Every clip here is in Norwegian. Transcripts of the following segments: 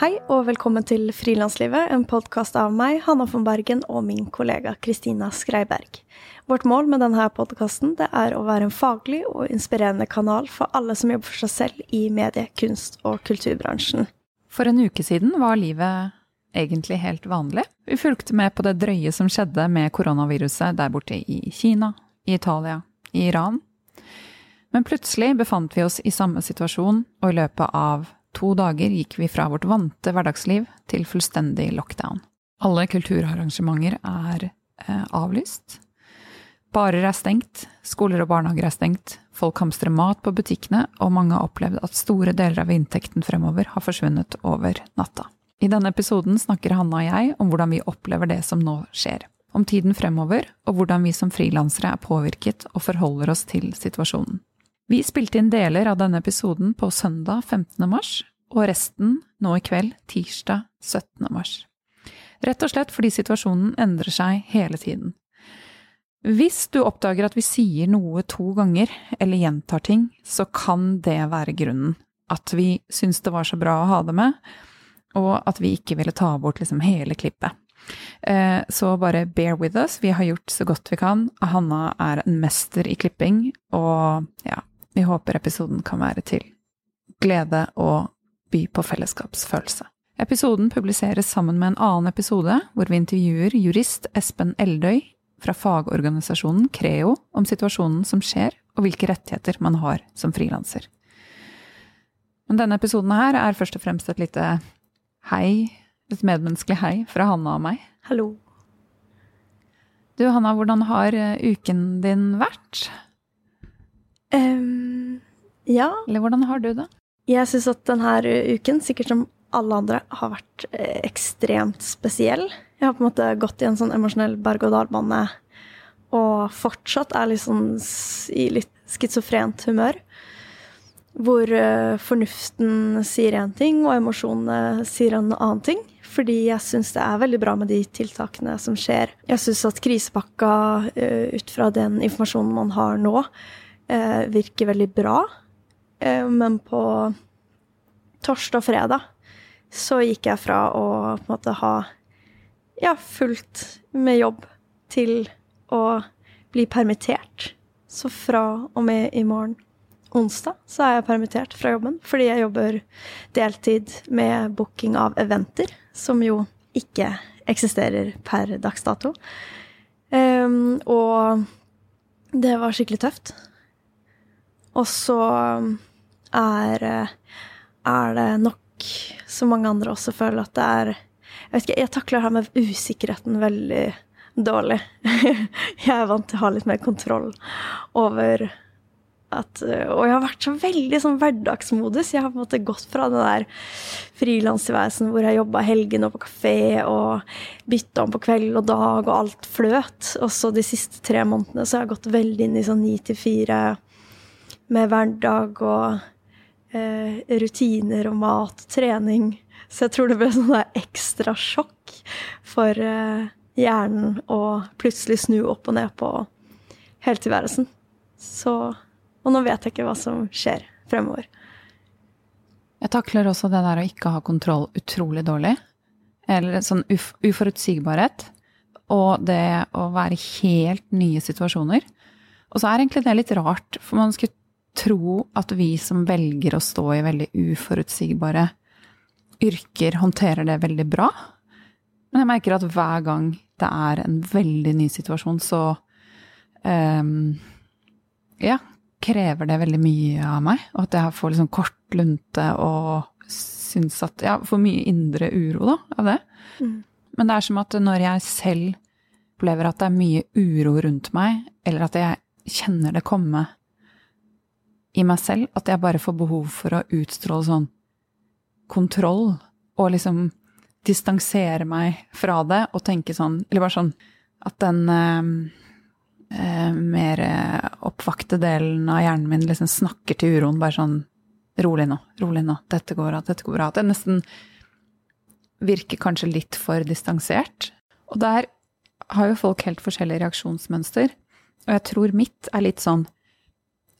Hei og velkommen til Frilanslivet, en podkast av meg, Hanna von Bergen, og min kollega Kristina Skreiberg. Vårt mål med denne podkasten er å være en faglig og inspirerende kanal for alle som jobber for seg selv i medie-, kunst- og kulturbransjen. For en uke siden var livet egentlig helt vanlig. Vi fulgte med på det drøye som skjedde med koronaviruset der borte i Kina, i Italia, i Iran. Men plutselig befant vi oss i samme situasjon, og i løpet av to dager gikk vi fra vårt vante hverdagsliv til fullstendig lockdown. Alle kulturarrangementer er eh, avlyst. Barer er stengt, skoler og barnehager er stengt, folk hamstrer mat på butikkene, og mange har opplevd at store deler av inntekten fremover har forsvunnet over natta. I denne episoden snakker Hanna og jeg om hvordan vi opplever det som nå skjer, om tiden fremover, og hvordan vi som frilansere er påvirket og forholder oss til situasjonen. Vi spilte inn deler av denne episoden på søndag 15. mars, og resten nå i kveld, tirsdag 17. mars. Rett og slett fordi situasjonen endrer seg hele tiden. Hvis du oppdager at vi sier noe to ganger, eller gjentar ting, så kan det være grunnen. At vi syns det var så bra å ha det med, og at vi ikke ville ta bort liksom hele klippet. Eh, så bare bear with us, vi har gjort så godt vi kan. Hanna er en mester i klipping, og ja, vi håper episoden kan være til glede og by på fellesskapsfølelse. Episoden publiseres sammen med en annen episode hvor vi intervjuer jurist Espen Eldøy fra fagorganisasjonen Creo om situasjonen som skjer, og hvilke rettigheter man har som frilanser. Men denne episoden her er først og fremst et lite hei, et medmenneskelig hei fra Hanna og meg. Hallo. Du Hanna, hvordan har uken din vært? Um, ja. Eller hvordan har du det? Jeg syns at denne uken, sikkert som alle andre, har vært eh, ekstremt spesiell. Jeg har på en måte gått i en sånn emosjonell berg-og-dal-bane og fortsatt er litt sånn i litt schizofrent humør. Hvor uh, fornuften sier én ting, og emosjonene sier en annen ting. Fordi jeg syns det er veldig bra med de tiltakene som skjer. Jeg syns at krisepakka, uh, ut fra den informasjonen man har nå, uh, virker veldig bra. men på torsdag og fredag så gikk jeg fra å på en måte ha ja, fullt med jobb til å bli permittert. Så fra og med i morgen onsdag så er jeg permittert fra jobben fordi jeg jobber deltid med booking av eventer, som jo ikke eksisterer per dags dato. Um, og det var skikkelig tøft. Og så er, er det nok, som mange andre også føler, at det er Jeg vet ikke, jeg takler her med usikkerheten veldig dårlig. jeg er vant til å ha litt mer kontroll over at, og jeg har vært så veldig sånn hverdagsmodus. Jeg har på en måte gått fra det der frilansvesenet hvor jeg jobba helgene og på kafé og bytta om på kveld og dag og alt fløt. Og så de siste tre månedene så har jeg gått veldig inn i sånn ni til fire med hverdag og eh, rutiner og mat trening. Så jeg tror det ble sånn ekstra sjokk for eh, hjernen å plutselig snu opp og ned på heltilværelsen. Så og nå vet jeg ikke hva som skjer fremover. Jeg takler også det der å ikke ha kontroll utrolig dårlig. Eller sånn uf uforutsigbarhet. Og det å være i helt nye situasjoner. Og så er egentlig det litt rart, for man skulle tro at vi som velger å stå i veldig uforutsigbare yrker, håndterer det veldig bra. Men jeg merker at hver gang det er en veldig ny situasjon, så um, Ja, krever det veldig mye av meg, og at jeg får liksom kort lunte og syns at Ja, får mye indre uro, da, av det. Mm. Men det er som at når jeg selv opplever at det er mye uro rundt meg, eller at jeg kjenner det komme i meg selv, at jeg bare får behov for å utstråle sånn kontroll, og liksom distansere meg fra det og tenke sånn Eller bare sånn at den eh, eh, mer oppvakte delen av hjernen min liksom snakker til uroen, bare sånn Rolig nå, rolig nå, dette går bra, dette går bra. At det nesten virker kanskje litt for distansert. Og der har jo folk helt forskjellige reaksjonsmønster. Og jeg tror mitt er litt sånn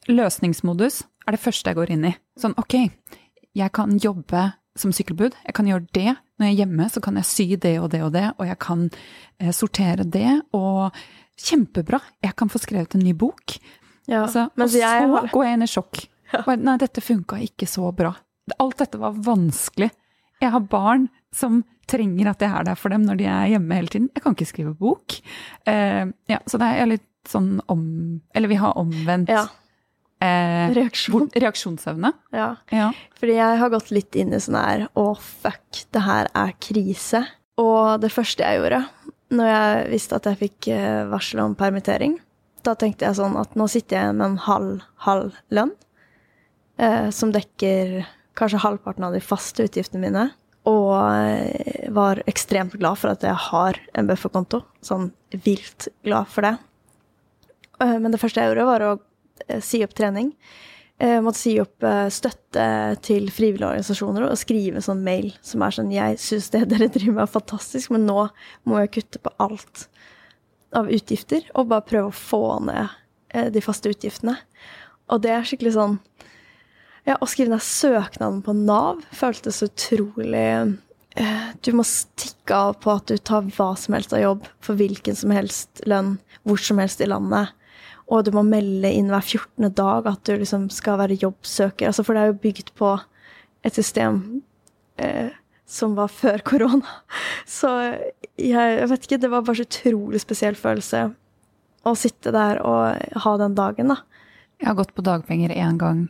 Løsningsmodus er det første jeg går inn i. Sånn ok, jeg kan jobbe som sykkelbud. Jeg kan gjøre det. Når jeg er hjemme, så kan jeg sy det og det og det, og jeg kan eh, sortere det. Og kjempebra! Jeg kan få skrevet en ny bok. Ja, Altså, og så har- går jeg inn i sjokk. Ja. Nei, dette funka ikke så bra. Alt dette var vanskelig. Jeg har barn som trenger at jeg er der for dem når de er hjemme hele tiden. Jeg kan ikke skrive bok. Eh, ja, så det er litt sånn om Eller vi har omvendt Ja. Eh, Reaksjon. reaksjonsevne. Ja. Ja. Fordi jeg har gått litt inn i sånn her Å, fuck, det her er krise. Og det første jeg gjorde, når jeg visste at jeg fikk eh, varsel om permittering, da tenkte jeg sånn at nå sitter jeg med en halv, halv lønn, eh, som dekker kanskje halvparten av de faste utgiftene mine. Og eh, var ekstremt glad for at jeg har en bufferkonto. Sånn vilt glad for det. Eh, Men det første jeg gjorde, var å si opp trening. Jeg måtte si opp eh, støtte til frivillige organisasjoner og skrive sånn mail som er sånn Jeg syns det dere driver med er fantastisk, men nå må jeg kutte på alt av utgifter og bare prøve å få ned eh, de faste utgiftene. Og det er skikkelig sånn Ja, å skrive ned søknaden på Nav føltes utrolig eh, Du må stikke av på at du tar hva som helst av jobb for hvilken som helst lønn hvor som helst i landet. Og du må melde inn hver 14. dag at du liksom skal være jobbsøker. Altså, for det er jo bygd på et system eh, som var før korona. Så jeg, jeg vet ikke, det var bare så utrolig spesiell følelse å sitte der og ha den dagen, da. Jeg har gått på dagpenger én gang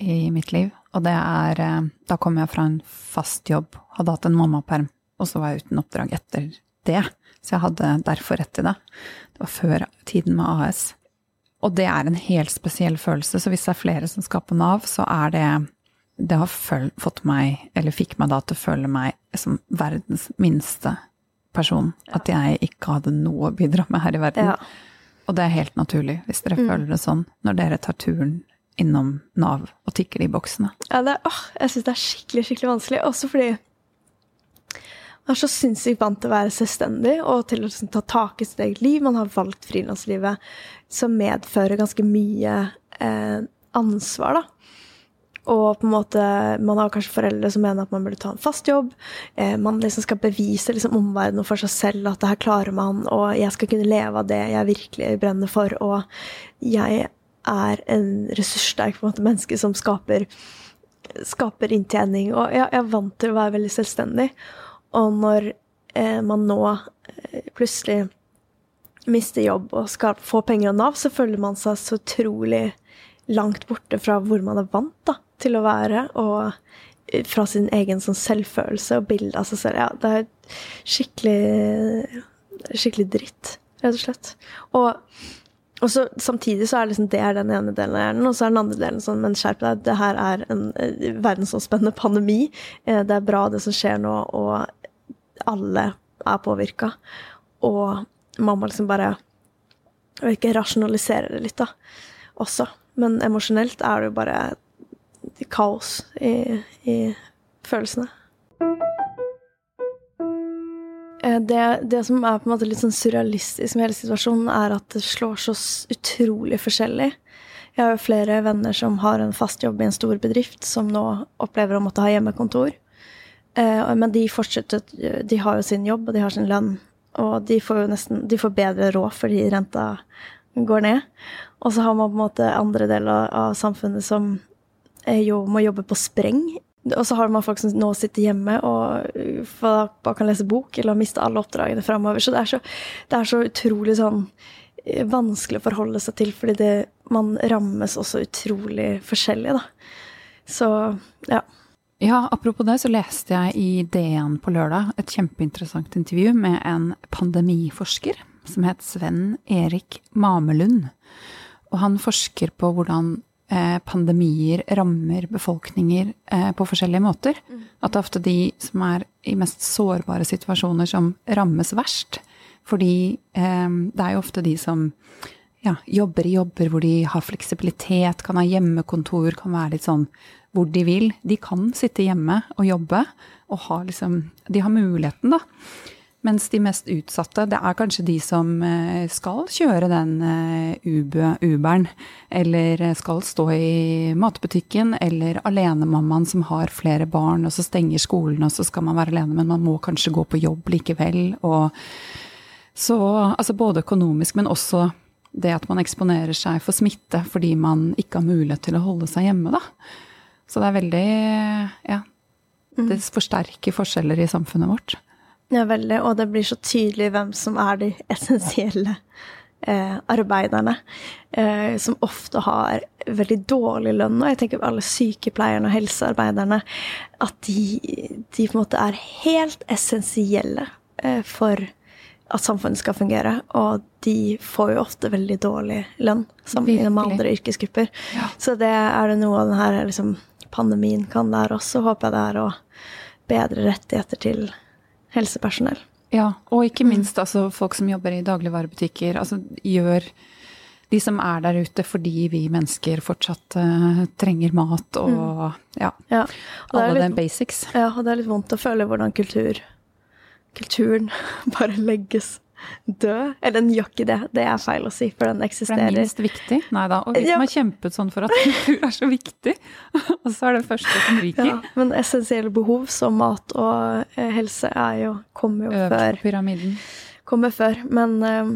i mitt liv, og det er eh, Da kom jeg fra en fast jobb, hadde hatt en mammaperm, og så var jeg uten oppdrag etter det. Så jeg hadde derfor rett til det. Det var før tiden med AS. Og det er en helt spesiell følelse, så hvis det er flere som skal på Nav, så er det Det har fått meg, eller fikk meg da til å føle meg som verdens minste person. At jeg ikke hadde noe å bidra med her i verden. Ja. Og det er helt naturlig, hvis dere føler det sånn, når dere tar turen innom Nav og tikker de boksene. Ja, det, åh, jeg syns det er skikkelig skikkelig vanskelig. Også fordi er så sinnssykt vant til å være selvstendig og til å liksom, ta tak i sitt eget liv. Man har valgt frilanslivet, som medfører ganske mye eh, ansvar, da. Og på en måte, man har kanskje foreldre som mener at man burde ta en fast jobb. Eh, man liksom skal bevise liksom omverdenen for seg selv at det her klarer man, og jeg skal kunne leve av det jeg virkelig brenner for. Og jeg er en ressurssterk på en måte, menneske som skaper, skaper inntjening. Og jeg, jeg er vant til å være veldig selvstendig. Og når eh, man nå eh, plutselig mister jobb og skal få penger av Nav, så føler man seg så utrolig langt borte fra hvor man er vant da, til å være, og eh, fra sin egen sånn selvfølelse og bilde av seg selv. Ja, det er skikkelig, skikkelig dritt, rett og slett. Og, og så, samtidig så er liksom det er den ene delen av hjernen, og så er den andre delen sånn, men skjerp deg, det her er en eh, verdensomspennende pandemi. Eh, Det er bra det som skjer nå, og alle er påvirka. Og man må liksom bare vet ikke, rasjonalisere det litt, da, også. Men emosjonelt er det jo bare kaos i, i følelsene. Eh, Det, det som er på en måte litt sånn surrealistisk med hele situasjonen, er at det slår så utrolig forskjellig. Jeg har jo flere venner som har en fast jobb i en stor bedrift, som nå opplever å måtte ha hjemmekontor. Eh, Men de fortsetter, de har jo sin jobb, og de har sin lønn. Og de får jo nesten de får bedre råd fordi renta går ned. Og så har man på en måte andre deler av samfunnet som eh, jo må jobbe på spreng. Og så har man folk som nå sitter hjemme og uh, bare kan lese bok, eller har mista alle oppdragene framover. Så så, det er så utrolig sånn eh, vanskelig å forholde seg til, fordi det, man rammes også utrolig forskjellig, da. Så ja. Ja, apropos det, så leste jeg i DN på lørdag et kjempeinteressant intervju med en pandemiforsker som het Sven Erik Mamelund. Og han forsker på hvordan eh, pandemier rammer befolkninger eh, på forskjellige måter. At det er ofte de som er i mest sårbare situasjoner som rammes verst. Fordi eh, det er jo ofte de som ja, jobber i jobber hvor de har fleksibilitet, kan ha hjemmekontor, kan være litt sånn hvor de vil. De kan sitte hjemme og jobbe, og ha liksom De har muligheten, da. Mens de mest utsatte, det er kanskje de som eh, skal kjøre den eh, Uberen, eller skal stå i matbutikken, eller alenemammaen som har flere barn, og så stenger skolen, og så skal man være alene, men man må kanskje gå på jobb likevel. Så altså både økonomisk, men også det at man eksponerer seg for smitte fordi man ikke har mulighet til å holde seg hjemme, da. Så det er veldig Ja. Mm. Det forsterker forskjeller i samfunnet vårt. Ja, veldig. Og det blir så tydelig hvem som er de essensielle eh, arbeiderne. Eh, som ofte har veldig dårlig lønn. Og jeg tenker på alle sykepleierne og helsearbeiderne. At de, de på en måte er helt essensielle eh, for at samfunnet skal fungere. Og de får jo ofte veldig dårlig lønn sammenlignet med andre yrkesgrupper. Ja. Så det er det noe av denne liksom, pandemien kan lære oss, og håper jeg det er å bedre rettigheter til helsepersonell. Ja, og ikke mm. minst altså, folk som jobber i dagligvarebutikker. Altså gjør de som er der ute fordi vi mennesker fortsatt uh, trenger mat og mm. ja, ja og alle de basics. Ja, og det er litt vondt å føle hvordan kultur, kulturen bare legges død. Eller den gjør ikke det, det er feil å si, for den eksisterer. For den er minst viktig? Nei da. Og vi som ja. har kjempet sånn for at kultur er så viktig, og så er det første som ryker. Ja, men essensielle behov som mat og eh, helse er jo, kommer jo Øv før. pyramiden. Kommer før. Men eh,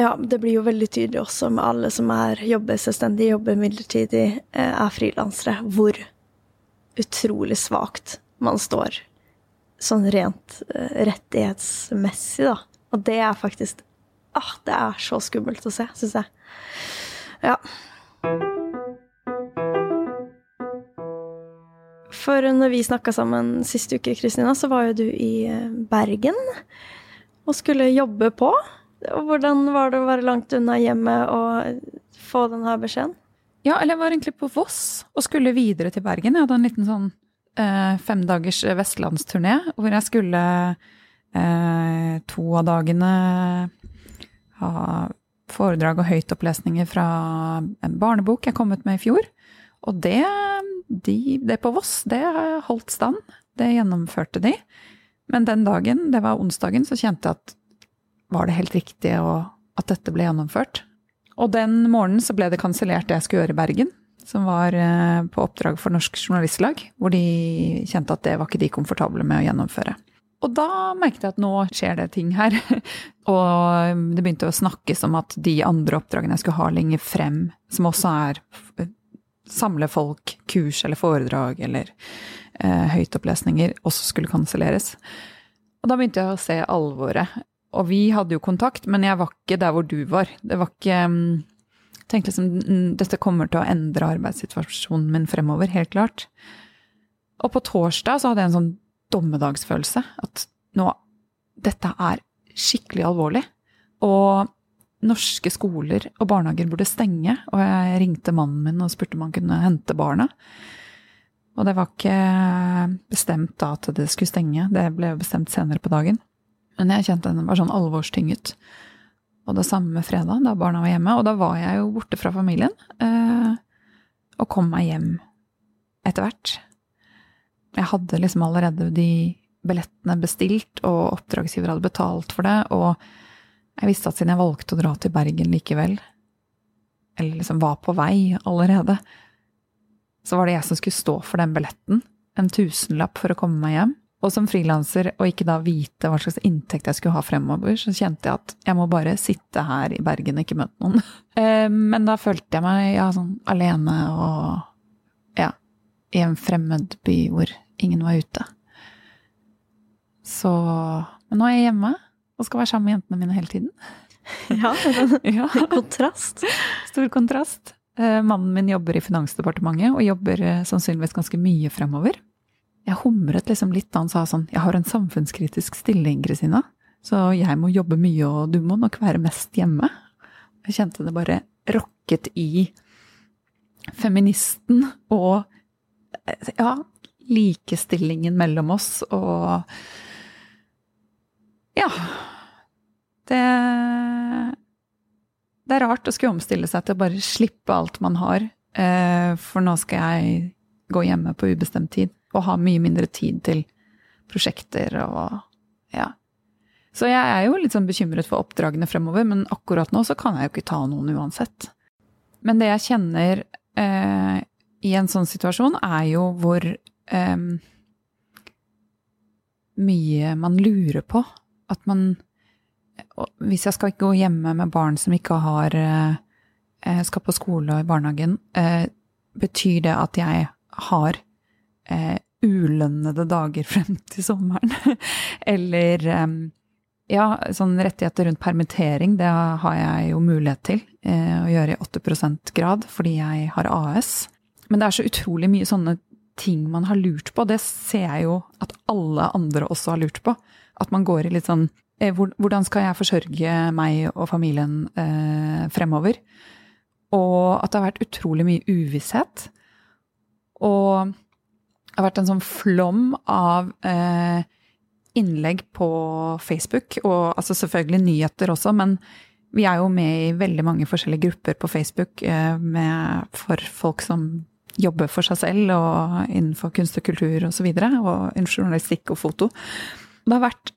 ja, det blir jo veldig tydelig også med alle som er, jobber selvstendig, jobber midlertidig, eh, er frilansere, hvor utrolig svakt man står sånn rent uh, rettighetsmessig, da. Og det er faktisk ah, Det er så skummelt å se, syns jeg. Ja. For når vi snakka sammen sist uke, Kristina, så var jo du i eh, Bergen og skulle jobbe på. Hvordan var det å være langt unna hjemmet og få denne beskjeden? Ja, eller jeg var egentlig på Voss og skulle videre til Bergen. Jeg hadde en liten sånn eh, femdagers vestlandsturné hvor jeg skulle eh, to av dagene ha foredrag og høytopplesninger fra en barnebok jeg kom ut med i fjor. Og det, de, det på Voss, det holdt stand. Det gjennomførte de. Men den dagen, det var onsdagen, så kjente jeg at var det helt riktig at dette ble gjennomført? Og den morgenen så ble det kansellert det jeg skulle gjøre i Bergen som var eh, på oppdrag for Norsk Journalistlag, hvor de kjente at det var ikke de komfortable med å gjennomføre. Og da merket jeg at nå skjer det ting her. Og det begynte å snakkes om at de andre oppdragene jeg skulle ha lenger frem, som også er samle folk, kurs eller foredrag eller eh, høytopplesninger, også skulle kanselleres. Og da begynte jeg å se alvoret. Og vi hadde jo kontakt, men jeg var ikke der hvor du var. Det var ikke tenkte liksom dette kommer til å endre arbeidssituasjonen min fremover, helt klart. Og på torsdag så hadde jeg en sånn dommedagsfølelse. At nå Dette er skikkelig alvorlig. Og norske skoler og barnehager burde stenge. Og jeg ringte mannen min og spurte om han kunne hente barna. Og det var ikke bestemt da at det skulle stenge, det ble bestemt senere på dagen. Men jeg kjente den var sånn alvorstynget. Og det samme med fredag, da barna var hjemme. Og da var jeg jo borte fra familien. Eh, og kom meg hjem etter hvert. Jeg hadde liksom allerede de billettene bestilt, og oppdragsgiver hadde betalt for det. Og jeg visste at siden jeg valgte å dra til Bergen likevel, eller liksom var på vei allerede, så var det jeg som skulle stå for den billetten. En tusenlapp for å komme meg hjem. Og som frilanser, og ikke da vite hva slags inntekt jeg skulle ha fremover, så kjente jeg at jeg må bare sitte her i Bergen og ikke møte noen. Eh, men da følte jeg meg ja, sånn alene og ja, i en fremmed by hvor ingen var ute. Så Men nå er jeg hjemme og skal være sammen med jentene mine hele tiden. Ja, ja. kontrast. Stor kontrast. Eh, mannen min jobber i Finansdepartementet og jobber eh, sannsynligvis ganske mye fremover. Jeg humret liksom litt da han sa sånn Jeg har en samfunnskritisk stilling, Kristina, så jeg må jobbe mye, og du må nok være mest hjemme. Jeg kjente det bare rokket i feministen og ja, likestillingen mellom oss og Ja. Det Det er rart å skulle omstille seg til å bare slippe alt man har, eh, for nå skal jeg gå hjemme på ubestemt tid og ha mye mindre tid til prosjekter og Ja. Så jeg er jo litt sånn bekymret for oppdragene fremover, men akkurat nå så kan jeg jo ikke ta noen uansett. Men det jeg kjenner eh, i en sånn situasjon, er jo hvor eh, mye man lurer på. At man Hvis jeg skal gå hjemme med barn som ikke har eh, skal på skole og i barnehagen, eh, betyr det at jeg har eh, ulønnede dager frem til sommeren? Eller ja, sånn rettigheter rundt permittering, det har jeg jo mulighet til å gjøre i 8% grad fordi jeg har AS. Men det er så utrolig mye sånne ting man har lurt på. Det ser jeg jo at alle andre også har lurt på. At man går i litt sånn Hvordan skal jeg forsørge meg og familien eh, fremover? Og at det har vært utrolig mye uvisshet. Og har vært en sånn flom av eh, innlegg på Facebook, og altså selvfølgelig nyheter også, men vi er jo med i veldig mange forskjellige grupper på Facebook eh, med, for folk som jobber for seg selv og innenfor kunst og kultur osv. Og, så videre, og journalistikk og foto. Det har vært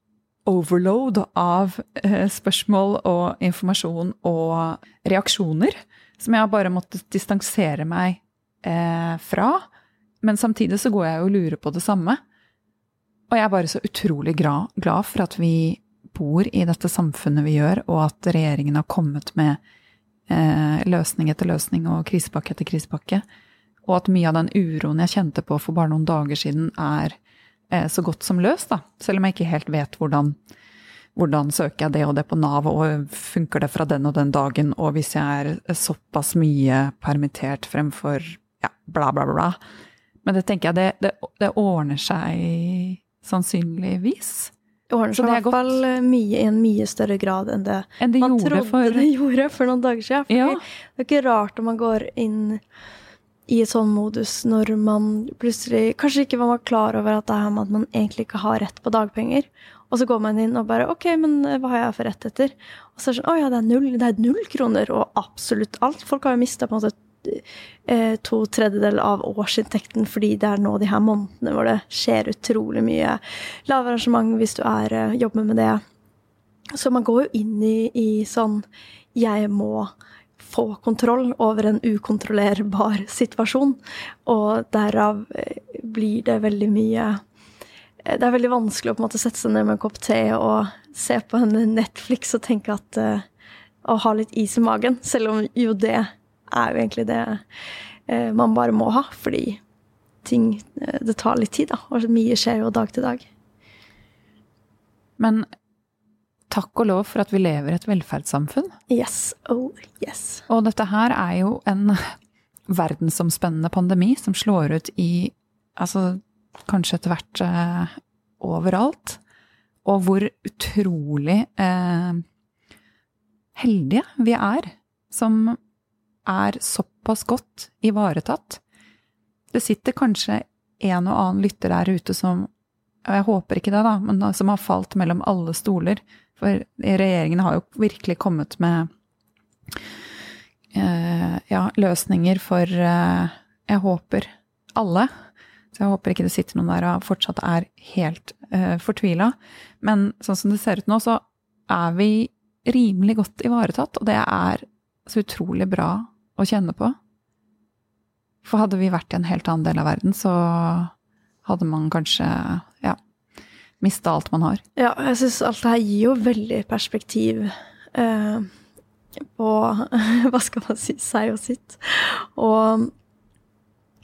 overload av eh, spørsmål og informasjon og reaksjoner som jeg har bare måttet distansere meg eh, fra. Men samtidig så går jeg og lurer på det samme. Og jeg er bare så utrolig glad for at vi bor i dette samfunnet vi gjør, og at regjeringen har kommet med eh, løsning etter løsning og krisepakke etter krisepakke og at mye av den uroen jeg kjente på for bare noen dager siden, er eh, så godt som løst, da. Selv om jeg ikke helt vet hvordan, hvordan søker jeg det og det på Nav, og funker det fra den og den dagen, og hvis jeg er såpass mye permittert fremfor ja, bla, bla, bla. Men det tenker jeg, det, det, det ordner seg sannsynligvis. Det ordner seg i hvert fall eh, mye i en mye større grad enn det, enn man trodde for... det gjorde for noen dager siden. Ja. Det er ikke rart om man går inn i et sånn modus når man plutselig kanskje ikke var klar over at det er med at man egentlig ikke har rett på dagpenger. Og så går man inn og bare OK, men eh, hva har jeg for rett etter? Og så er det sånn Å ja, det er null, det er null kroner, og absolutt alt. Folk har jo mista på en måte eh, to tredjedeler av årsinntekten fordi det er nå de her månedene hvor det skjer utrolig mye lave arrangement hvis du er, eh, jobber med det. Så man går jo inn i, i sånn Jeg må få kontroll over en ukontrollerbar situasjon. Og derav eh, blir det veldig mye Det er veldig vanskelig å på en måte sette seg ned med en kopp te og se på en Netflix og tenke at Å ha litt is i magen. Selv om jo det er jo egentlig det eh, man bare må ha. Fordi ting uh, Det tar litt tid, da. Og mye skjer jo dag til dag. Men takk og lov for at vi lever i et velferdssamfunn. Yes. Oh, yes. Og dette her er jo en verdensomspennende pandemi som slår ut i altså kanskje etter hvert eh, overalt. Og hvor utrolig eh, heldige vi er som er såpass godt ivaretatt. Det sitter kanskje en og annen lytter der ute som og jeg håper ikke det, da, men som har falt mellom alle stoler for regjeringen har jo virkelig kommet med eh, ja, løsninger for eh, Jeg håper alle. Så jeg håper ikke det sitter noen der og fortsatt er helt eh, fortvila. Men sånn som det ser ut nå, så er vi rimelig godt ivaretatt, og det er så utrolig bra å kjenne på. For hadde vi vært i en helt annen del av verden, så hadde man kanskje ja, mista alt man har. Ja, jeg syns alt det her gir jo veldig perspektiv eh, på Hva skal man si seg og sitt. Og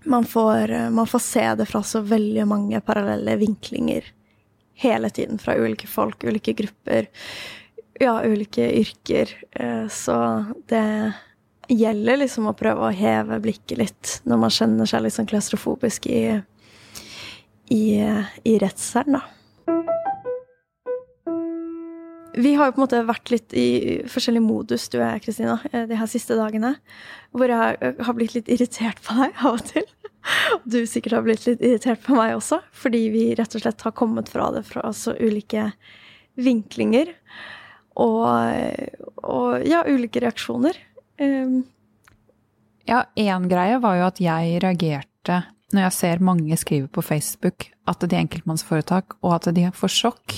man får, man får, se det fra så veldig mange parallelle vinklinger hele tiden. Fra ulike folk, ulike grupper, ja, ulike yrker. Eh, så det gjelder liksom å prøve å heve blikket litt når man kjenner seg litt sånn klaustrofobisk i, i, i redselen, da. Vi har jo på en måte vært litt i forskjellig modus, du og jeg, Kristina, eh, de her siste dagene. Hvor jeg har blitt litt irritert på deg av og til. Og du sikkert har blitt litt irritert på meg også, fordi vi rett og slett har kommet fra det fra så ulike vinklinger. Og, og ja, ulike reaksjoner. Um. Ja, én greie var jo at jeg reagerte når jeg ser mange skrive på Facebook at de er enkeltmannsforetak, og at de får sjokk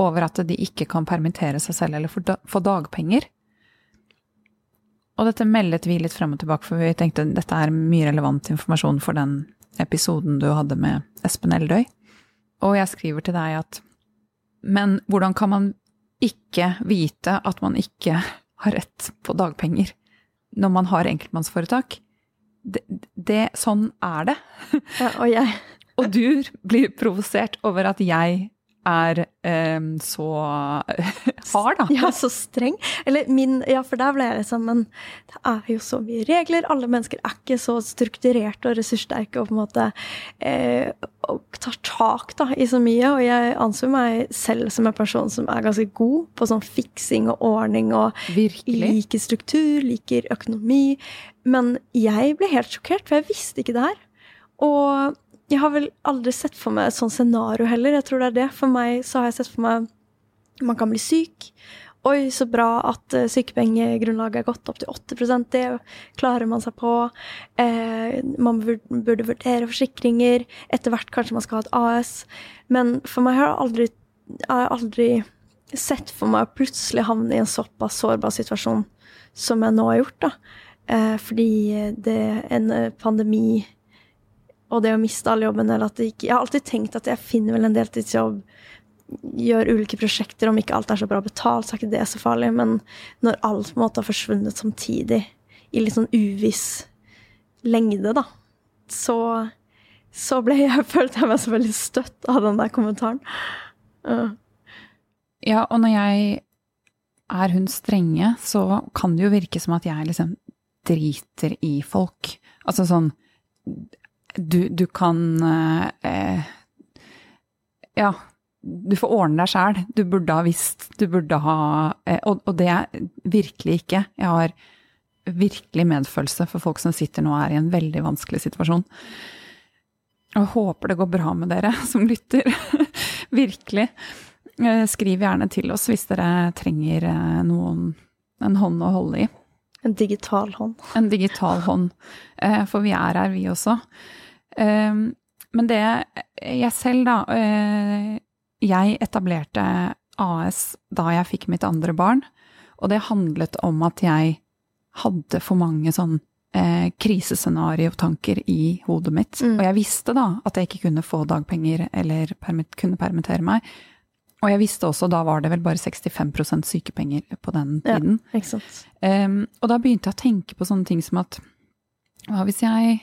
over at de ikke kan permittere seg selv eller få dagpenger. Og dette meldet vi litt frem og tilbake, for vi tenkte dette er mye relevant informasjon for den episoden du hadde med Espen Eldøy. Og jeg skriver til deg at Men hvordan kan man ikke vite at man ikke har rett på dagpenger når man har enkeltmannsforetak? Det, det, sånn er det. Ja, og jeg Og du blir provosert over at jeg er eh, så hard, da. Ja, så streng. Eller min Ja, for der ble jeg liksom Men det er jo så mye regler. Alle mennesker er ikke så strukturerte og ressurssterke og på en måte eh, og tar tak da, i så mye. Og jeg anser meg selv som en person som er ganske god på sånn fiksing og ordning og Virkelig? liker struktur, liker økonomi. Men jeg ble helt sjokkert, for jeg visste ikke det her. Og jeg har vel aldri sett for meg et sånt scenario heller. Jeg tror det er det. For meg så har jeg sett for meg man kan bli syk. Oi, så bra at uh, sykepengegrunnlaget er gått opp til 8 Det klarer man seg på. Eh, man burde vurdere forsikringer. Etter hvert kanskje man skal ha et AS. Men for meg har jeg aldri, jeg aldri sett for meg å plutselig havne i en såpass sårbar situasjon som jeg nå har gjort. da. Eh, fordi det en pandemi og det å miste alle jobben eller at det ikke Jeg har alltid tenkt at jeg finner vel en deltidsjobb, gjør ulike prosjekter, om ikke alt er så bra betalt, så er ikke det så farlig. Men når alt på en måte har forsvunnet samtidig, i litt sånn uviss lengde, da, så, så ble jeg, følte jeg meg så veldig støtt av den der kommentaren. Uh. Ja, og når jeg er hun strenge, så kan det jo virke som at jeg liksom driter i folk. Altså sånn du, du kan eh, Ja, du får ordne deg sjæl. Du burde ha visst, du burde ha eh, og, og, det er virkelig ikke. Jeg har virkelig medfølelse for folk som sitter nå og er i en veldig vanskelig situasjon. Og jeg håper det går bra med dere som lytter. virkelig. Eh, skriv gjerne til oss hvis dere trenger eh, noen, en hånd å holde i. En digital hånd. En digital hånd. Eh, for vi er her, vi også. Ehm, men det jeg selv, da eh, Jeg etablerte AS da jeg fikk mitt andre barn. Og det handlet om at jeg hadde for mange sånn eh, krisescenariotanker i hodet mitt. Mm. Og jeg visste da at jeg ikke kunne få dagpenger eller permit, kunne permittere meg. Og jeg visste også, da var det vel bare 65% sykepenger på den tiden. Ja. Um, og da begynte jeg å tenke på sånne ting som at hva hvis jeg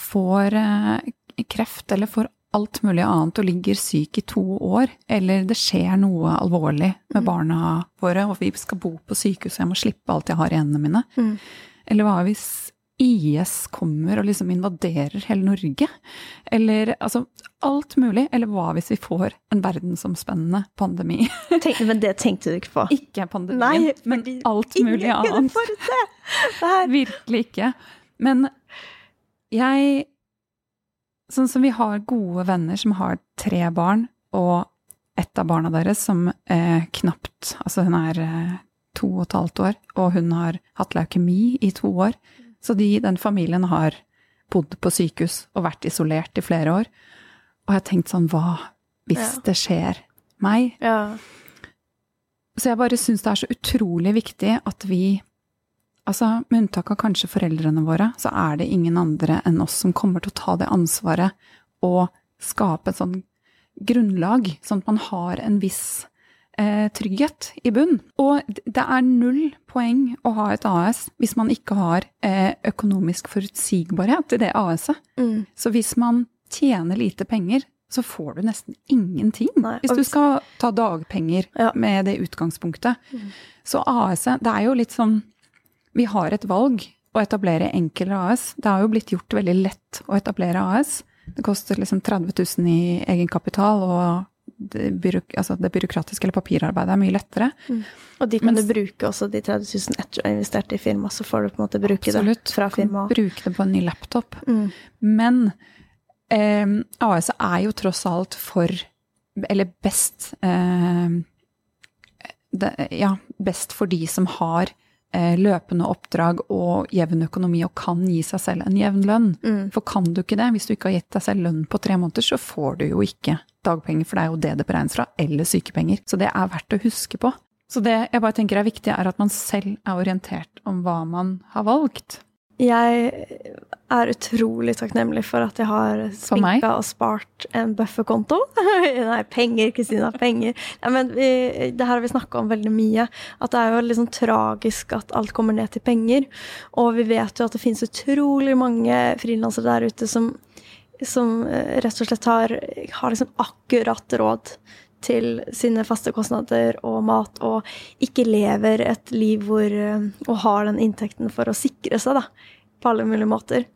får uh, kreft eller får alt mulig annet og ligger syk i to år, eller det skjer noe alvorlig med mm. barna våre, og vi skal bo på sykehus og jeg må slippe alt jeg har i hendene mine. Mm. Eller hva hvis IS kommer og liksom invaderer hele Norge? Eller altså alt mulig. Eller hva hvis vi får en verdensomspennende pandemi? Tenk, men det tenkte du ikke på? Ikke pandemien, Nei, men alt mulig annet. Virkelig ikke. Men jeg Sånn som vi har gode venner som har tre barn, og ett av barna deres som eh, knapt Altså hun er eh, to og et halvt år, og hun har hatt leukemi i to år. Så de, den familien har bodd på sykehus og vært isolert i flere år. Og jeg har tenkt sånn Hva hvis ja. det skjer meg? Ja. Så jeg bare syns det er så utrolig viktig at vi Altså, med unntak av kanskje foreldrene våre, så er det ingen andre enn oss som kommer til å ta det ansvaret og skape et sånn grunnlag, sånn at man har en viss eh, trygghet i bunn. Og det er null poeng å ha et AS hvis man ikke har eh, økonomisk forutsigbarhet i det AS-et. Mm. Så hvis man tjener lite penger, så får du nesten ingenting. Nei, hvis du skal ta dagpenger ja. med det utgangspunktet. Mm. Så AS-et, det er jo litt sånn Vi har et valg å etablere enkel AS. Det har jo blitt gjort veldig lett å etablere AS. Det koster liksom 30 000 i egenkapital, og det, byråk altså det, byråkratiske eller papirarbeidet er mye lettere. Mm. Og de kan Mens, du bruke også de 30 000 etter du har investert i firma, så får du på en måte bruke absolutt, det fra firmaet. Bruke det på en ny laptop. Mm. Men eh, AS er jo tross alt for Eller best eh, det, Ja, best for de som har løpende oppdrag og jevn økonomi og kan gi seg selv en jevn lønn. Mm. For kan du ikke det, hvis du ikke har gitt deg selv lønn på tre måneder, så får du jo ikke dagpenger, for det er jo det det beregnes fra, eller sykepenger. Så det er verdt å huske på. Så det jeg bare tenker er viktig, er at man selv er orientert om hva man har valgt. Jeg er utrolig takknemlig for at jeg har sminka og spart en bufferkonto. Nei, penger, Kristina, penger. Ja, men vi, det her har vi snakka om veldig mye. At det er jo liksom tragisk at alt kommer ned til penger. Og vi vet jo at det finnes utrolig mange frilansere der ute som, som eh, rett og slett har, har liksom akkurat råd til sine faste kostnader og mat, og ikke lever et liv hvor eh, Og har den inntekten for å sikre seg, da, på alle mulige måter.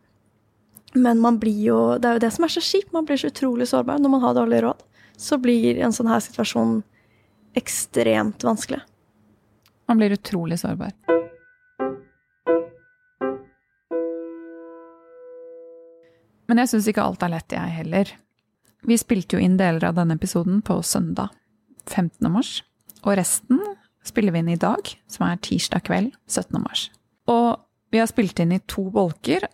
Men man blir jo Det er jo det som er så kjipt. Man blir så utrolig sårbar når man har dårlig råd. Så blir en sånn her situasjon ekstremt vanskelig. Man blir utrolig sårbar. Men jeg syns ikke alt er lett, jeg heller. Vi spilte jo inn deler av denne episoden på søndag 15. mars, og resten spiller vi inn i dag, som er tirsdag kveld 17. mars. Og vi har spilt inn i to bolker,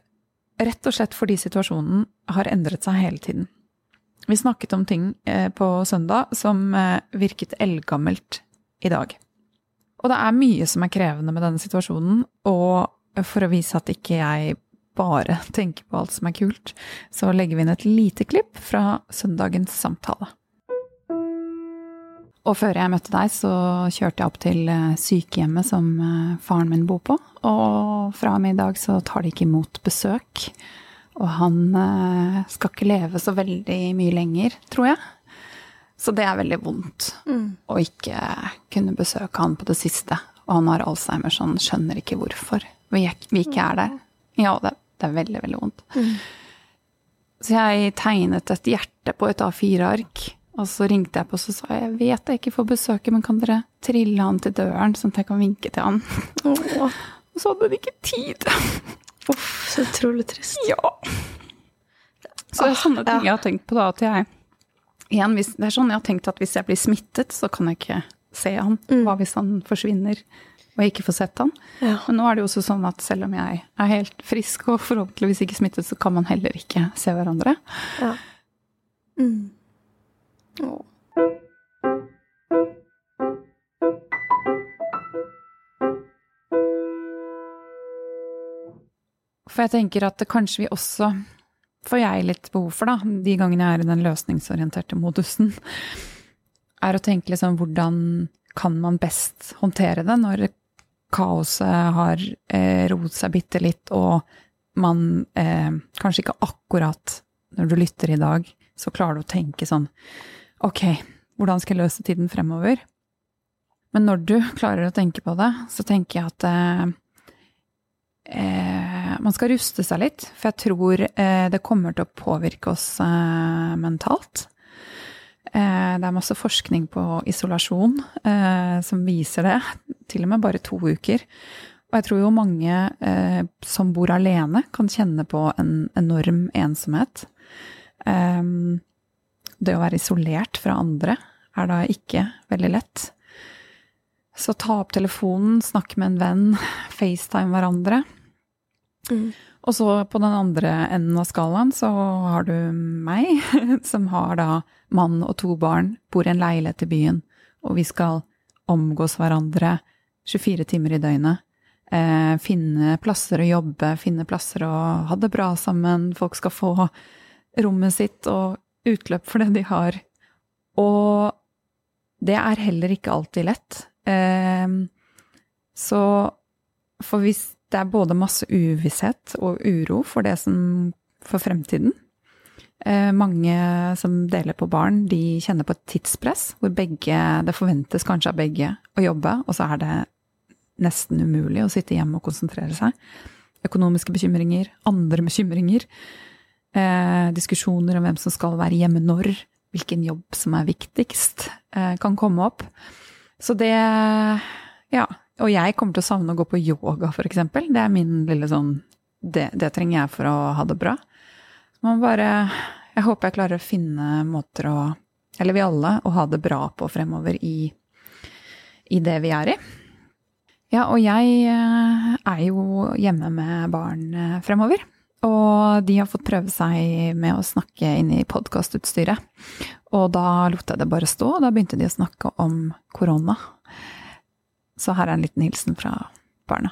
rett og slett fordi situasjonen har endret seg hele tiden. Vi snakket om ting eh, på søndag som eh, virket eldgammelt i dag. Og det er mye som er krevende med denne situasjonen, og for å vise at ikke jeg bare tenke på alt som er kult, så legger vi inn et lite klipp fra søndagens samtale. Og før jeg møtte deg, så kjørte jeg opp til eh, sykehjemmet som eh, faren min bor på. Og fra og med i dag så tar de ikke imot besøk. Og han eh, skal ikke leve så veldig mye lenger, tror jeg. Så det er veldig vondt å ikke kunne besøke han på det siste. Og han har Alzheimer, så han skjønner ikke hvorfor vi, er- ikke er der. Ja, det, det er veldig, veldig vondt. Så jeg tegnet et hjerte på et A4-ark. Og så ringte jeg på og så sa jeg, jeg vet jeg ikke får besøket, men kan dere trille han til døren, sånn at jeg kan vinke til han? Oh. Og så hadde hun ikke tid. uff, så utrolig trist. Ja. Så det er sånne ting jeg har tenkt på da, at jeg igjen, hvis, Det er sånn jeg har tenkt at hvis jeg blir smittet, så kan jeg ikke se han. Hva hvis han forsvinner og jeg ikke får sett han? Ja. Men nå er det jo også sånn at selv om jeg er helt frisk og forhåpentligvis ikke smittet, så kan man heller ikke se hverandre. Ja. Mm. For jeg tenker at det kanskje vi også får jeg litt behov for, da, de gangene jeg er i den løsningsorienterte modusen, er å tenke liksom hvordan kan man best håndtere det når kaoset har eh, roet seg bitte litt, og man eh, kanskje ikke akkurat når du lytter i dag, så klarer du å tenke sånn Ok, hvordan skal jeg løse tiden fremover? Men når du klarer å tenke på det, så tenker jeg at eh, eh, man skal ruste seg litt, for jeg tror eh, det kommer til å påvirke oss eh, mentalt. Eh, det er masse forskning på isolasjon eh, som viser det, til og med bare to uker. Og jeg tror jo mange eh, som bor alene, kan kjenne på en enorm ensomhet. Eh, det å være isolert fra andre er da ikke veldig lett. Så ta opp telefonen, snakk med en venn, FaceTime hverandre. Mm. Og så på den andre enden av skalaen så har du meg, som har da mann og to barn, bor i en leilighet i byen, og vi skal omgås hverandre 24 timer i døgnet. Eh, finne plasser å jobbe, finne plasser å ha det bra sammen, folk skal få rommet sitt og utløp for det de har. Og det er heller ikke alltid lett. Eh, så for hvis det er både masse uvisshet og uro for det som for fremtiden eh, Mange som deler på barn, de kjenner på et tidspress hvor begge, det forventes kanskje av begge å jobbe, og så er det nesten umulig å sitte hjemme og konsentrere seg. Økonomiske bekymringer, andre bekymringer. Eh, diskusjoner om hvem som skal være hjemme når, hvilken jobb som er viktigst, eh, kan komme opp. Så det Ja. Og jeg kommer til å savne å gå på yoga, eksempel. Det er min lille sånn Det, det trenger jeg for å ha det bra. Man bare Jeg håper jeg klarer å finne måter å Eller vi alle, å ha det bra på fremover i, i det vi er i. Ja, og jeg eh, er jo hjemme med barn eh, fremover. Og de har fått prøve seg med å snakke inn i podkastutstyret. Og da lot jeg det bare stå, og da begynte de å snakke om korona. Så her er en liten hilsen fra barna.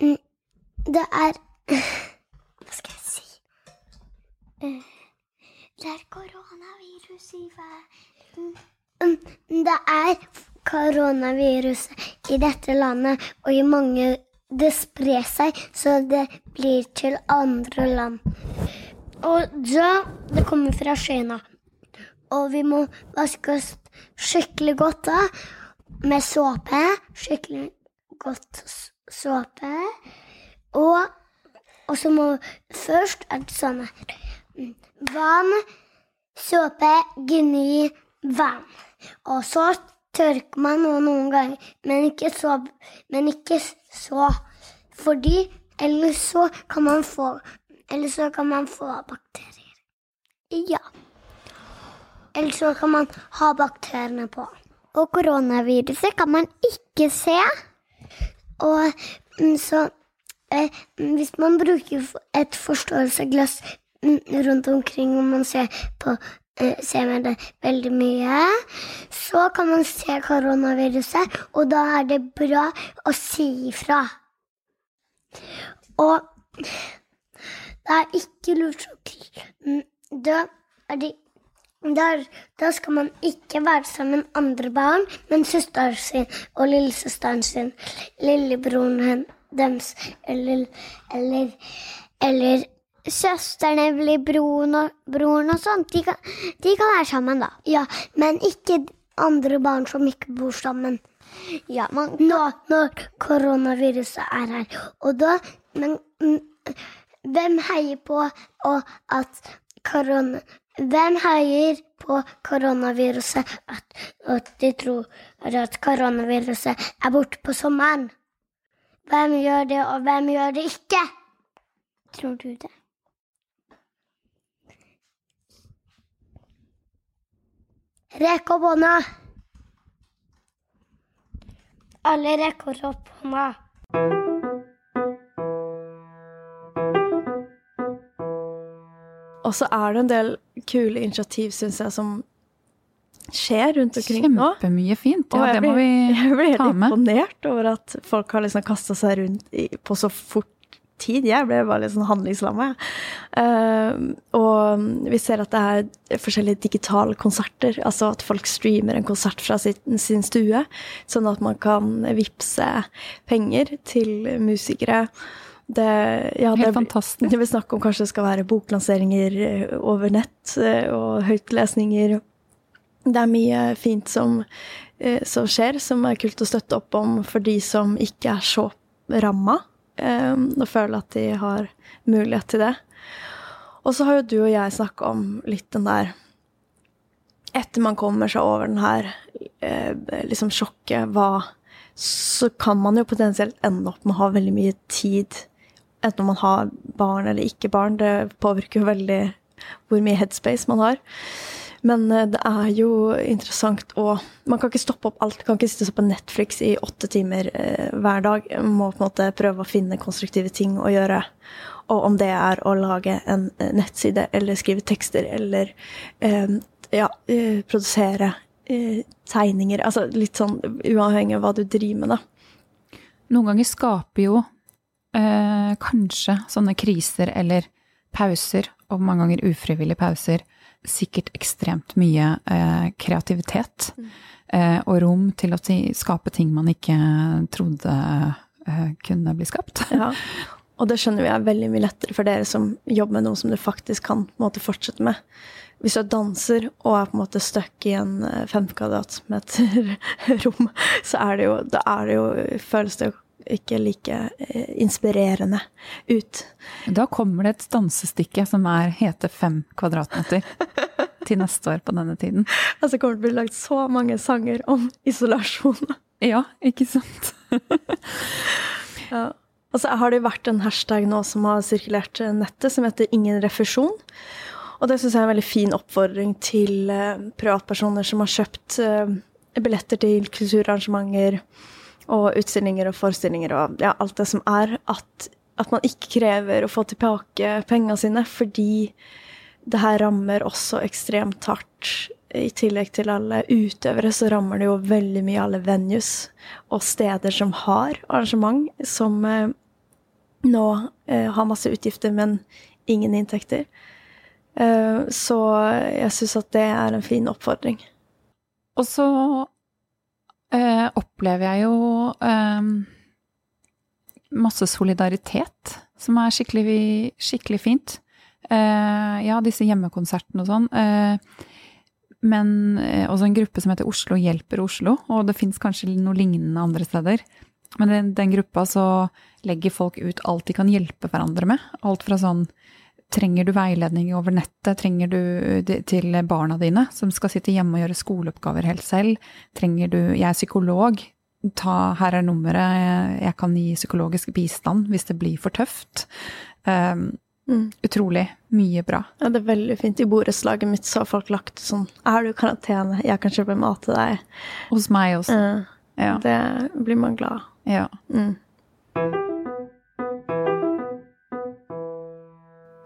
Mm, Det er Hva skal jeg si Eh, Det er koronavirus i verden. Mm, Det er koronavirus i dette landet, og i mange Det sprer seg, så det blir til andre land. Og da Det kommer fra Kina. Og vi må vaske oss skikkelig godt da, med såpe. Skikkelig godt såpe. Og, og så må Først er det sånn. Mm, Vann, såpe, gni, vann. Og så tørker man noe noen ganger, men ikke så, men ikke så. Fordi ellers så kan man få Eller så kan man få bakterier. Ja. Eller så kan man ha bakteriene på. Og koronaviruset kan man ikke se. Og mm, så eh, Hvis man bruker et forståelsesglass mm, rundt omkring og man ser på eh, ser med det veldig mye, så kan man se koronaviruset, og da er det bra å si ifra. Og det er ikke lurt å dø. Er det der, da skal man ikke være sammen med andre barn, men søsteren sin og lillesøsteren sin, lillebroren hen- deres, eller, eller, eller søsteren blir broren og, broren og sånt. De kan, de kan være sammen, da. Ja, men ikke andre barn som ikke bor sammen. Ja, man, nå når koronaviruset er her. Og da Men mm, hvem heier på at korona... Hvem heier på koronaviruset at, at de tror at koronaviruset er borte på sommeren? Hvem gjør det, og hvem gjør det ikke? Tror du det? Rekk opp hånda. Alle rekker opp hånda. Og så er det en del kule initiativ, syns jeg, som skjer rundt omkring nå. Kjempemye fint. Ja, det må vi ta med. Jeg blir helt imponert over at folk har liksom kasta seg rundt i, på så fort tid. Jeg ble bare litt sånn handlingslamma, jeg. Uh, og vi ser at det er forskjellige digitale konserter. Altså at folk streamer en konsert fra sin, sin stue, sånn at man kan vippse penger til musikere. Det, ja, Helt det, fantastisk. det vil snakke om kanskje det skal være boklanseringer eh, over nett eh, og høytlesninger. Det er mye fint som, eh, som skjer, som er kult å støtte opp om for de som ikke er så ramma, og føler at de har mulighet til det. Og så har jo du og jeg snakka om litt den der Etter man kommer seg over den her liksom sjokket, hva Så kan man jo potensielt ende opp med å ha veldig mye tid. Enten man har barn eller ikke barn. Det påvirker jo veldig hvor mye headspace man har. Men eh, det er jo interessant å Man kan ikke stoppe opp alt. Man kan ikke sitte på Netflix i åtte timer eh, hver dag. Man må på en måte prøve å finne konstruktive ting å gjøre. Og om det er å lage en eh, nettside eller skrive tekster eller eh, ja, eh, produsere eh, tegninger. Altså litt sånn uavhengig av hva du driver med, da. Noen ganger skaper jo eh, kanskje sånne kriser eller pauser, og mange ganger ufrivillige pauser, sikkert ekstremt mye eh, kreativitet. Eh, og rom til å skape ting man ikke trodde eh, kunne bli skapt. Ja. Og det skjønner vi er veldig mye lettere for dere som jobber med noe som du faktisk kan måte, fortsette med. Hvis du danser og er på en måte stuck i en femkvadratmeter fem kvadratmeter rom, så er det jo, da er det jo, føles det jo ikke like eh, inspirerende ut. Da kommer det et dansestykke som er, heter fem kvadratmeter til neste år på denne tiden. Altså det kommer til å bli lagd så mange sanger om isolasjon. Ja, ikke sant? Ja. Og så har det vært en hashtag nå som har sirkulert eh, nettet, som heter 'ingen refusjon'. Og det syns jeg er en veldig fin oppfordring til eh, privatpersoner som har kjøpt billetter til kulturarrangementer og utstillinger og forestillinger og ja, alt det som er, at, at man ikke krever å få tilbake pengene sine fordi det her rammer også ekstremt hardt. I tillegg til alle utøvere, så rammer det jo veldig mye alle venues og steder som har arrangement, som eh, nå eh, har masse utgifter, men ingen inntekter. Eh, så jeg syns at det er en fin oppfordring. Og så eh, opplever jeg jo eh, masse solidaritet, som er skikkelig, skikkelig fint. Eh, ja, disse hjemmekonsertene og sånn. Eh, men eh, også en gruppe som heter Oslo hjelper Oslo, og det fins kanskje noe lignende andre steder. Men i den gruppa så legger folk ut alt de kan hjelpe hverandre med. Alt fra sånn Trenger du veiledning over nettet? Trenger du til barna dine som skal sitte hjemme og gjøre skoleoppgaver helt selv? Trenger du Jeg er psykolog. Ta, her er nummeret. Jeg kan gi psykologisk bistand hvis det blir for tøft. Um, mm. Utrolig mye bra. Ja, det er veldig fint. I borettslaget mitt så har folk lagt sånn Er du i karantene? Jeg kan kjøpe mat til deg. Hos meg også. Uh, ja. Det blir man glad av. Ja. Mm.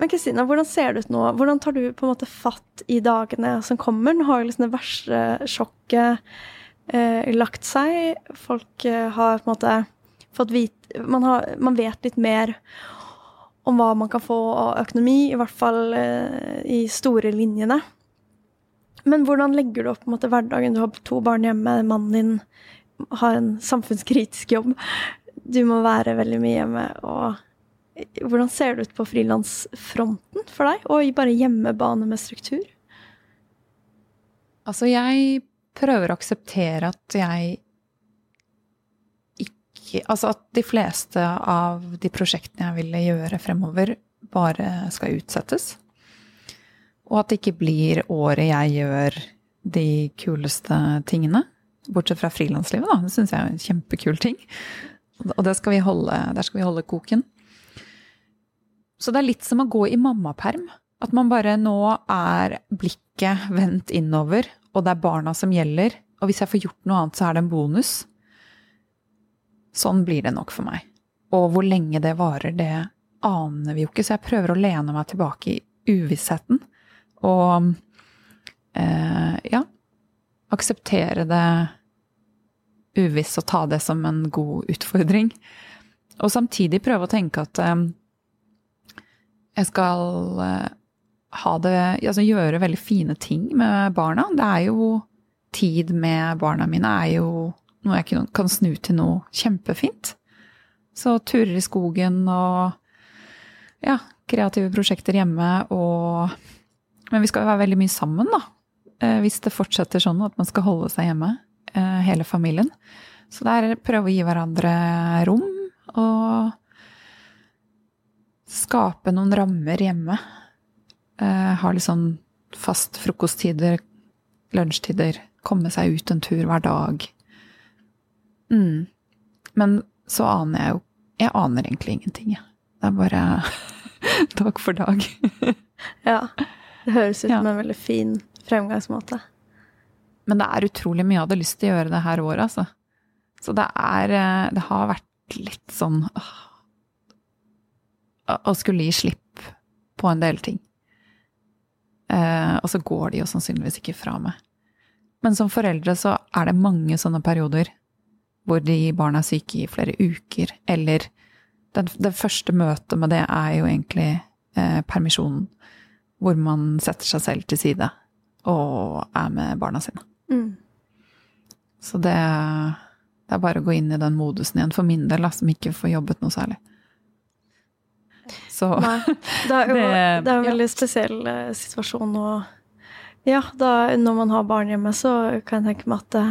Men Kristina, hvordan ser det ut nå? Hvordan tar du på en måte fatt i dagene som kommer? Nå har jo liksom det verste sjokket eh, lagt seg. Folk eh, har på en måte fått vite man, man, vet litt mer om hva man kan få av økonomi, i hvert fall eh, i store linjene. Men hvordan legger du opp måte, hverdagen? Du har to barn hjemme, mannen din har en samfunnskritisk jobb. Du må være veldig mye hjemme. og hvordan ser det ut på frilansfronten for deg, og bare hjemmebane med struktur? Altså, jeg prøver å akseptere at jeg ikke Altså at de fleste av de prosjektene jeg ville gjøre fremover, bare skal utsettes. Og at det ikke blir året jeg gjør de kuleste tingene. Bortsett fra frilanslivet, da. Det syns jeg er en kjempekul ting. Og skal holde, der skal vi holde koken. Så det er litt som å gå i mammaperm. At man bare nå er blikket vendt innover, og det er barna som gjelder. Og hvis jeg får gjort noe annet, så er det en bonus. Sånn blir det nok for meg. Og hvor lenge det varer, det aner vi jo ikke. Så jeg prøver å lene meg tilbake i uvissheten. Og eh, ja akseptere det uviss og ta det som en god utfordring. Og samtidig prøve å tenke at eh, jeg skal eh, ha det Altså gjøre veldig fine ting med barna. Det er jo Tid med barna mine er jo noe jeg kan snu til noe kjempefint. Så turer i skogen og ja, kreative prosjekter hjemme og Men vi skal jo være veldig mye sammen, da. Eh, hvis det fortsetter sånn at man skal holde seg hjemme, eh, hele familien. Så det er prøve å gi hverandre rom og skape noen rammer hjemme. Eh, ha litt sånn fast frokosttider, lunsjtider, komme seg ut en tur hver dag. Mm. Men så aner jeg jo Jeg aner egentlig ingenting, jeg. Det er bare dag for dag. ja. Det høres ut som ja. en veldig fin fremgangsmåte. Men det er utrolig mye jeg hadde lyst til å gjøre det her året, altså. Så det er eh, Det har vært litt sånn åh, å skulle gi slipp på en del ting. Eh, og så går de jo sannsynligvis ikke fra meg. Men som foreldre så er det mange sånne perioder hvor de barna er syke i flere uker, eller det, det første møtet med det er jo egentlig eh, permisjonen. Hvor man setter seg selv til side og er med barna sine. Mm. Så det, det, er bare å gå inn i den modusen igjen, for min del, som ikke får jobbet noe særlig. Så Nei. Det er jo det, det er en veldig ja. spesiell uh, situasjon. Og ja, da, når man har barn hjemme, så kan jeg tenke meg at det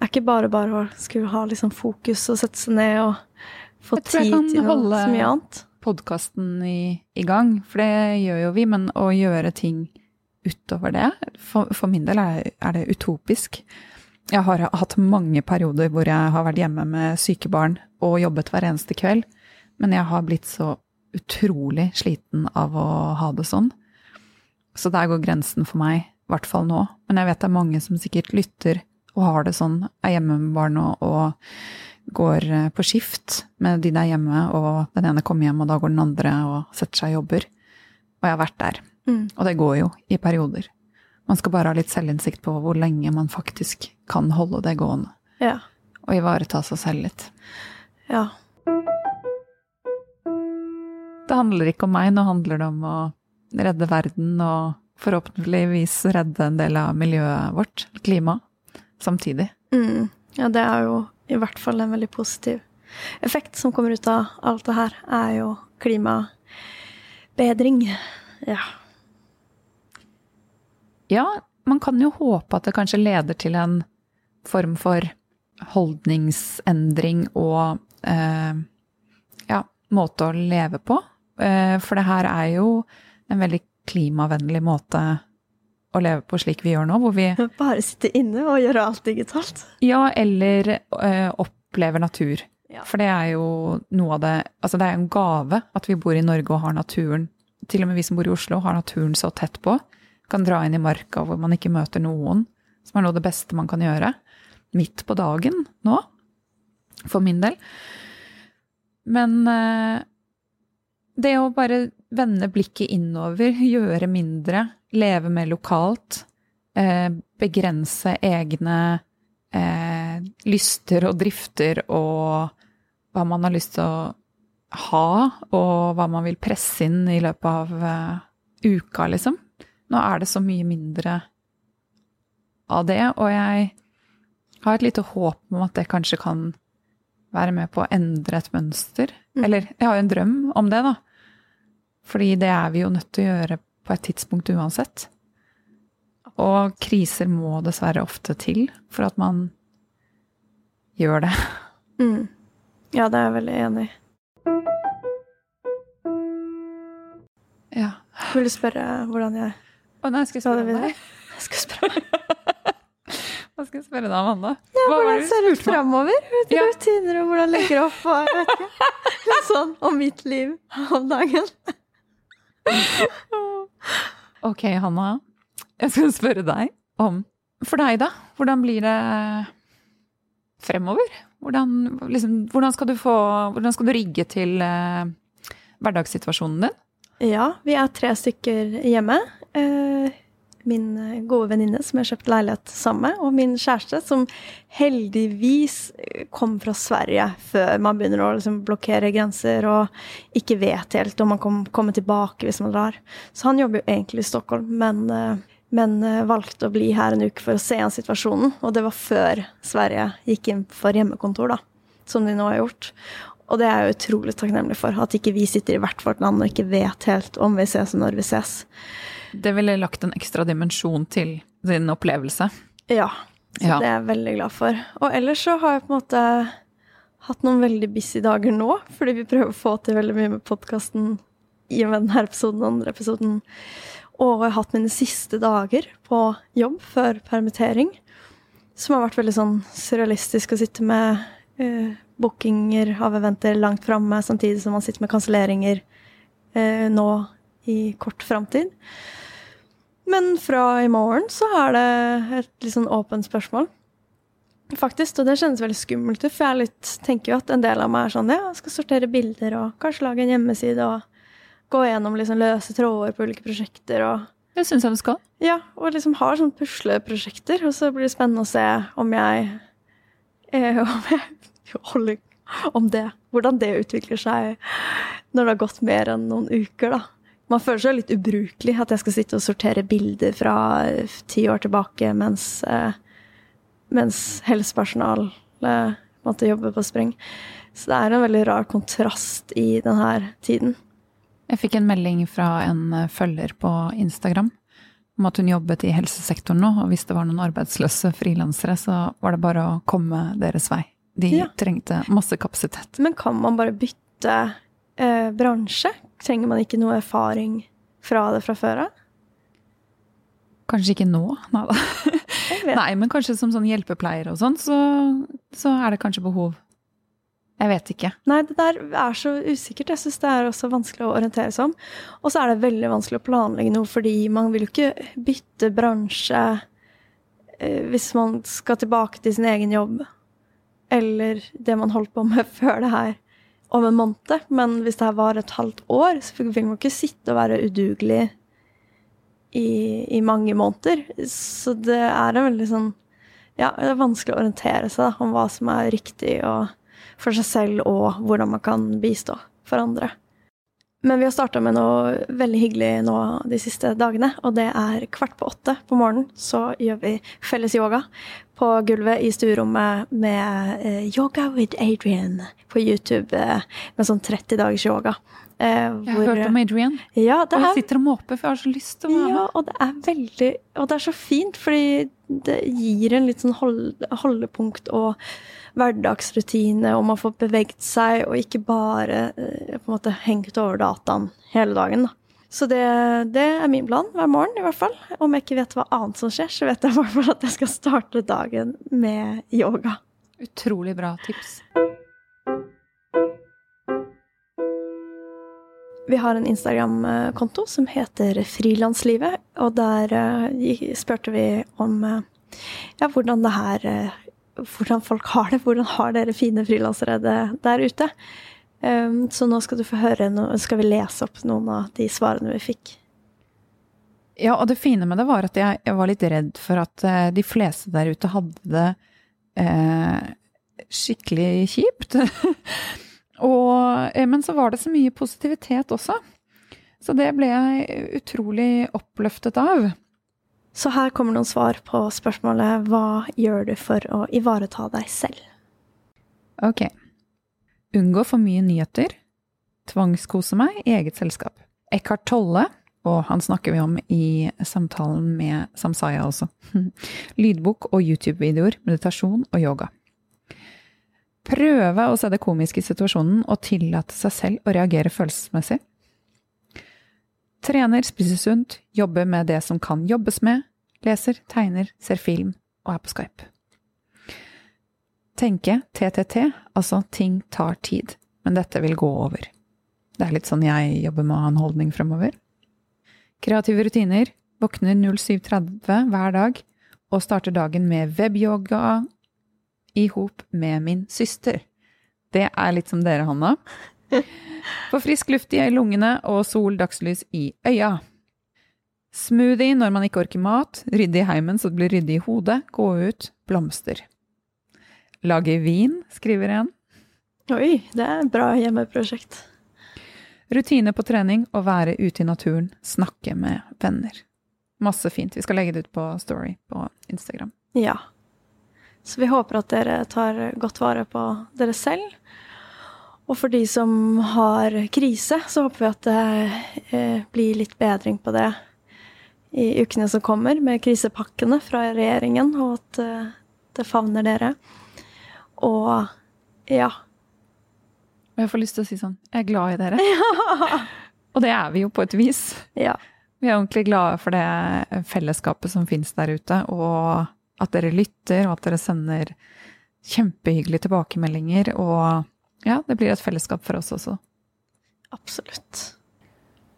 er ikke bare bare å skulle ha liksom fokus og sette seg ned og få tid til noe så mye annet. Podkasten i, i gang, for det gjør jo vi, men å gjøre ting utover det For, for min del er, er, det utopisk. Jeg har hatt mange perioder hvor jeg har vært hjemme med syke barn og jobbet hver eneste kveld, men jeg har blitt så utrolig sliten av å ha det sånn. Så der går grensen for meg, i hvert fall nå. Men jeg vet det er mange som sikkert lytter og har det sånn, er hjemme med barn og, og går eh, på skift med de der hjemme, og den ene kommer hjem, og da går den andre og setter seg og jobber. Og jeg har vært der. Mm. Og det går jo i perioder. Man skal bare ha litt selvinnsikt på hvor lenge man faktisk kan holde det gående. Ja. Og ivareta seg selv litt. Ja. Det handler ikke om meg, nå handler det om å redde verden og forhåpentligvis redde en del av miljøet vårt, klimaet, samtidig. Mm. Ja, det er jo i hvert fall en veldig positiv effekt som kommer ut av alt det her, er jo klimabedring. Ja. Ja, man kan jo håpe at det kanskje leder til en form for holdningsendring og eh, ja, måte å leve på. Eh, for det her er jo en veldig klimavennlig måte å leve på slik vi gjør nå, hvor vi Bare sitte inne og gjøre alt digitalt. Ja, eller oppleve opplever natur. Ja. For det er jo noe av det Altså, det er en gave at vi bor i Norge og har naturen Til og med vi som bor i Oslo, har naturen så tett på. Kan dra inn i marka hvor man ikke møter noen, som er noe av det beste man kan gjøre. Midt på dagen nå, for min del. Men eh, det å bare vende blikket innover, gjøre mindre, leve mer lokalt, eh, begrense egne eh, lyster og drifter og hva man har lyst til å ha, og hva man vil presse inn i løpet av eh, uka, liksom. Nå er det så mye mindre av det, og jeg har et lite håp om at det kanskje kan være med på å endre et mønster. Mm. Eller jeg har jo en drøm om det, da. Fordi det er vi jo nødt til å gjøre på et tidspunkt uansett. Og kriser må dessverre ofte til for at man gjør det. Mm. Ja, det er jeg veldig enig i. Ja. Vil du spørre hvordan jeg Å, nei, skal jeg spørre videre? deg? Jeg skal spørre Hva skal jeg spørre deg, om, Anna? ja, hvordan ser det ut framover? Ja. Rutiner og hvordan legger opp og jeg vet ikke. Litt sånn om mitt liv om dagen. Ok, Hanna. Jeg skal spørre deg om For deg, da? Hvordan blir det fremover? Hvordan, liksom, hvordan, skal, du få, hvordan skal du rigge til eh, hverdagssituasjonen din? Ja, vi er tre stykker hjemme. Eh, min eh, gode venninne som jeg har kjøpt leilighet sammen med, og min kjæreste som heldigvis eh, kom fra Sverige før man begynner å liksom blokkere grenser og ikke vet helt om man kan komme tilbake hvis man drar. Så han jobber jo egentlig i Stockholm, men, eh, men valgte å bli her en uke for å se an situasjonen. Og det var før Sverige gikk inn for hjemmekontor, da, som de nå har gjort. Og det er jeg utrolig takknemlig for. At ikke vi sitter i hvert vårt land og ikke vet helt om vi ses og når vi ses. Det ville lagt en ekstra dimensjon til din opplevelse. Ja. Så Ja. det er jeg veldig glad for. Og ellers så har jeg på en måte hatt noen veldig busy dager nå, fordi vi prøver å få til veldig mye med podkasten i og med denne episoden og andre episoden. Og jeg har hatt mine siste dager på jobb før permittering. Som har vært veldig sånn surrealistisk å sitte med eh, bookinger av eventer langt framme, samtidig som man sitter med kanselleringer uh, nå i kort framtid. Men fra i morgen så er det et litt sånn åpent spørsmål. Faktisk, og det kjennes veldig skummelt ut, for jeg litt, tenker jo at en del av meg er sånn ja, jeg skal sortere bilder og kanskje lage en hjemmeside og gå gjennom liksom løse tråder på ulike prosjekter og Det syns jeg du skal. ja, og liksom har sånne pusleprosjekter, og så blir det spennende å se om jeg eh, Om det Hvordan det utvikler seg når det har gått mer enn noen uker, da. Man føler seg litt ubrukelig at jeg skal sitte og sortere bilder fra eh, ti år tilbake mens, eh, mens helsepersonal måtte jobbe på spreng. Så det er en veldig rar kontrast i denne tiden. Jeg fikk en melding fra en følger på Instagram om at hun jobbet i helsesektoren nå, og hvis det var noen arbeidsløse frilansere, så var det bare å komme deres vei. De Ja. trengte masse kapasitet. Men kan man bare bytte eh, bransje? Trenger man ikke noe erfaring fra det fra før av? Kanskje ikke nå, nei da. Nei, men kanskje som sånn hjelpepleier og sånn, så, så er det kanskje behov. Jeg vet ikke. Nei, det der er så usikkert. Jeg syns det er også vanskelig å orientere seg om. Og så er det veldig vanskelig å planlegge noe, fordi man vil jo ikke bytte bransje eh, hvis man skal tilbake til sin egen jobb. eller det man holdt på med før det her, om en måned. Men hvis det her var et halvt år, så vil man ikke sitte og være udugelig i, i mange måneder. Så det er en veldig sånn Ja, det er vanskelig å orientere seg da, om hva som er riktig og for seg selv, og hvordan man kan bistå for andre. Men vi har starta med noe veldig hyggelig nå de siste dagene, og det er kvart på åtte på morgenen så gjør vi felles yoga på gulvet i stuerommet med eh, Yoga with Adrian på YouTube eh, med sånn 30 dagers yoga. Eh, jeg har hørt om Adrian. Ja, det og jeg sitter og måper, for jeg har så lyst til å være med. Ja, og det er veldig Og det er så fint, fordi det gir en litt sånn hold, holdepunkt og hverdagsrutine, og man får beveget seg, og ikke bare eh, på en måte hengt over dataen hele dagen. da. Så det, det, er min plan hver morgen, i hvert fall. Om jeg ikke vet hva annet som skjer, så vet jeg i hvert fall at jeg skal starte dagen med yoga. Utrolig bra tips. Vi har en Instagram-konto som heter Frilanslivet, og der uh, spurte vi om uh, ja, hvordan det her Hvordan folk har det. Hvordan har dere fine frilansere der ute? Um, så nå skal du få høre noe, skal vi lese opp noen av de svarene vi fikk. Ja, og det fine med det var at jeg, jeg var litt redd for at uh, de fleste der ute hadde det uh, skikkelig kjipt. og, uh, men så var det så mye positivitet også. Så det ble jeg utrolig oppløftet av. Så her kommer noen svar på spørsmålet hva gjør du for å ivareta deg selv? Ok. Unngå for mye nyheter. Tvangskose meg i eget selskap. Eckhart Tolle, og han snakker vi om i samtalen med Samsaya også. Lydbok og YouTube-videoer, meditasjon og yoga. Prøve å se det komiske i situasjonen og tillate seg selv å reagere følelsesmessig. Trener, spiser sunt, jobber med det som kan jobbes med, leser, tegner, ser film og er på Skype. Tenke TTT, altså ting tar tid, men dette vil gå over. Det er litt sånn jeg jobber med å ha en holdning fremover. Kreative rutiner. Våkner 07.30 hver dag og starter dagen med webyoga i hop med min søster. Det er litt som dere, Hanna. Få frisk luft i lungene og sol, dagslys i øya. Smoothie når man ikke orker mat. Rydde i heimen så det blir ryddig i hodet. Gå ut. Blomster. Lage vin, skriver en. Oi, det er et bra hjemmeprosjekt. Rutine på trening og være ute i naturen, snakke med venner. Masse fint. Vi skal legge det ut på Story på Instagram. Ja. Så vi håper at dere tar godt vare på dere selv. Og for de som har krise, så håper vi at det eh, blir litt bedring på det i ukene som kommer, med krisepakkene fra regjeringen, og at eh, det favner dere. Og ja. Og jeg får lyst til å si sånn Jeg er glad i dere. Ja. Og det er vi jo på et vis. Ja. Vi er ordentlig glade for det fellesskapet som finnes der ute, og at dere lytter, og at dere sender kjempehyggelige tilbakemeldinger. Og ja, det blir et fellesskap for oss også. Absolutt.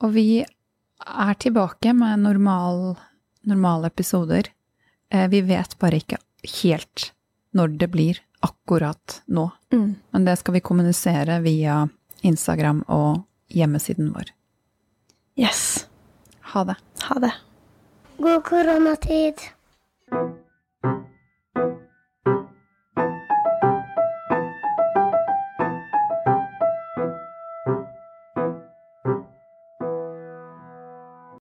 Og vi er tilbake med normal, normale episoder. Eh, vi vet bare ikke helt når det blir akkurat nå. Mm. Men det skal vi kommunisere via Instagram og hjemmesiden vår. Yes. Ha det. Ha det. God koronatid.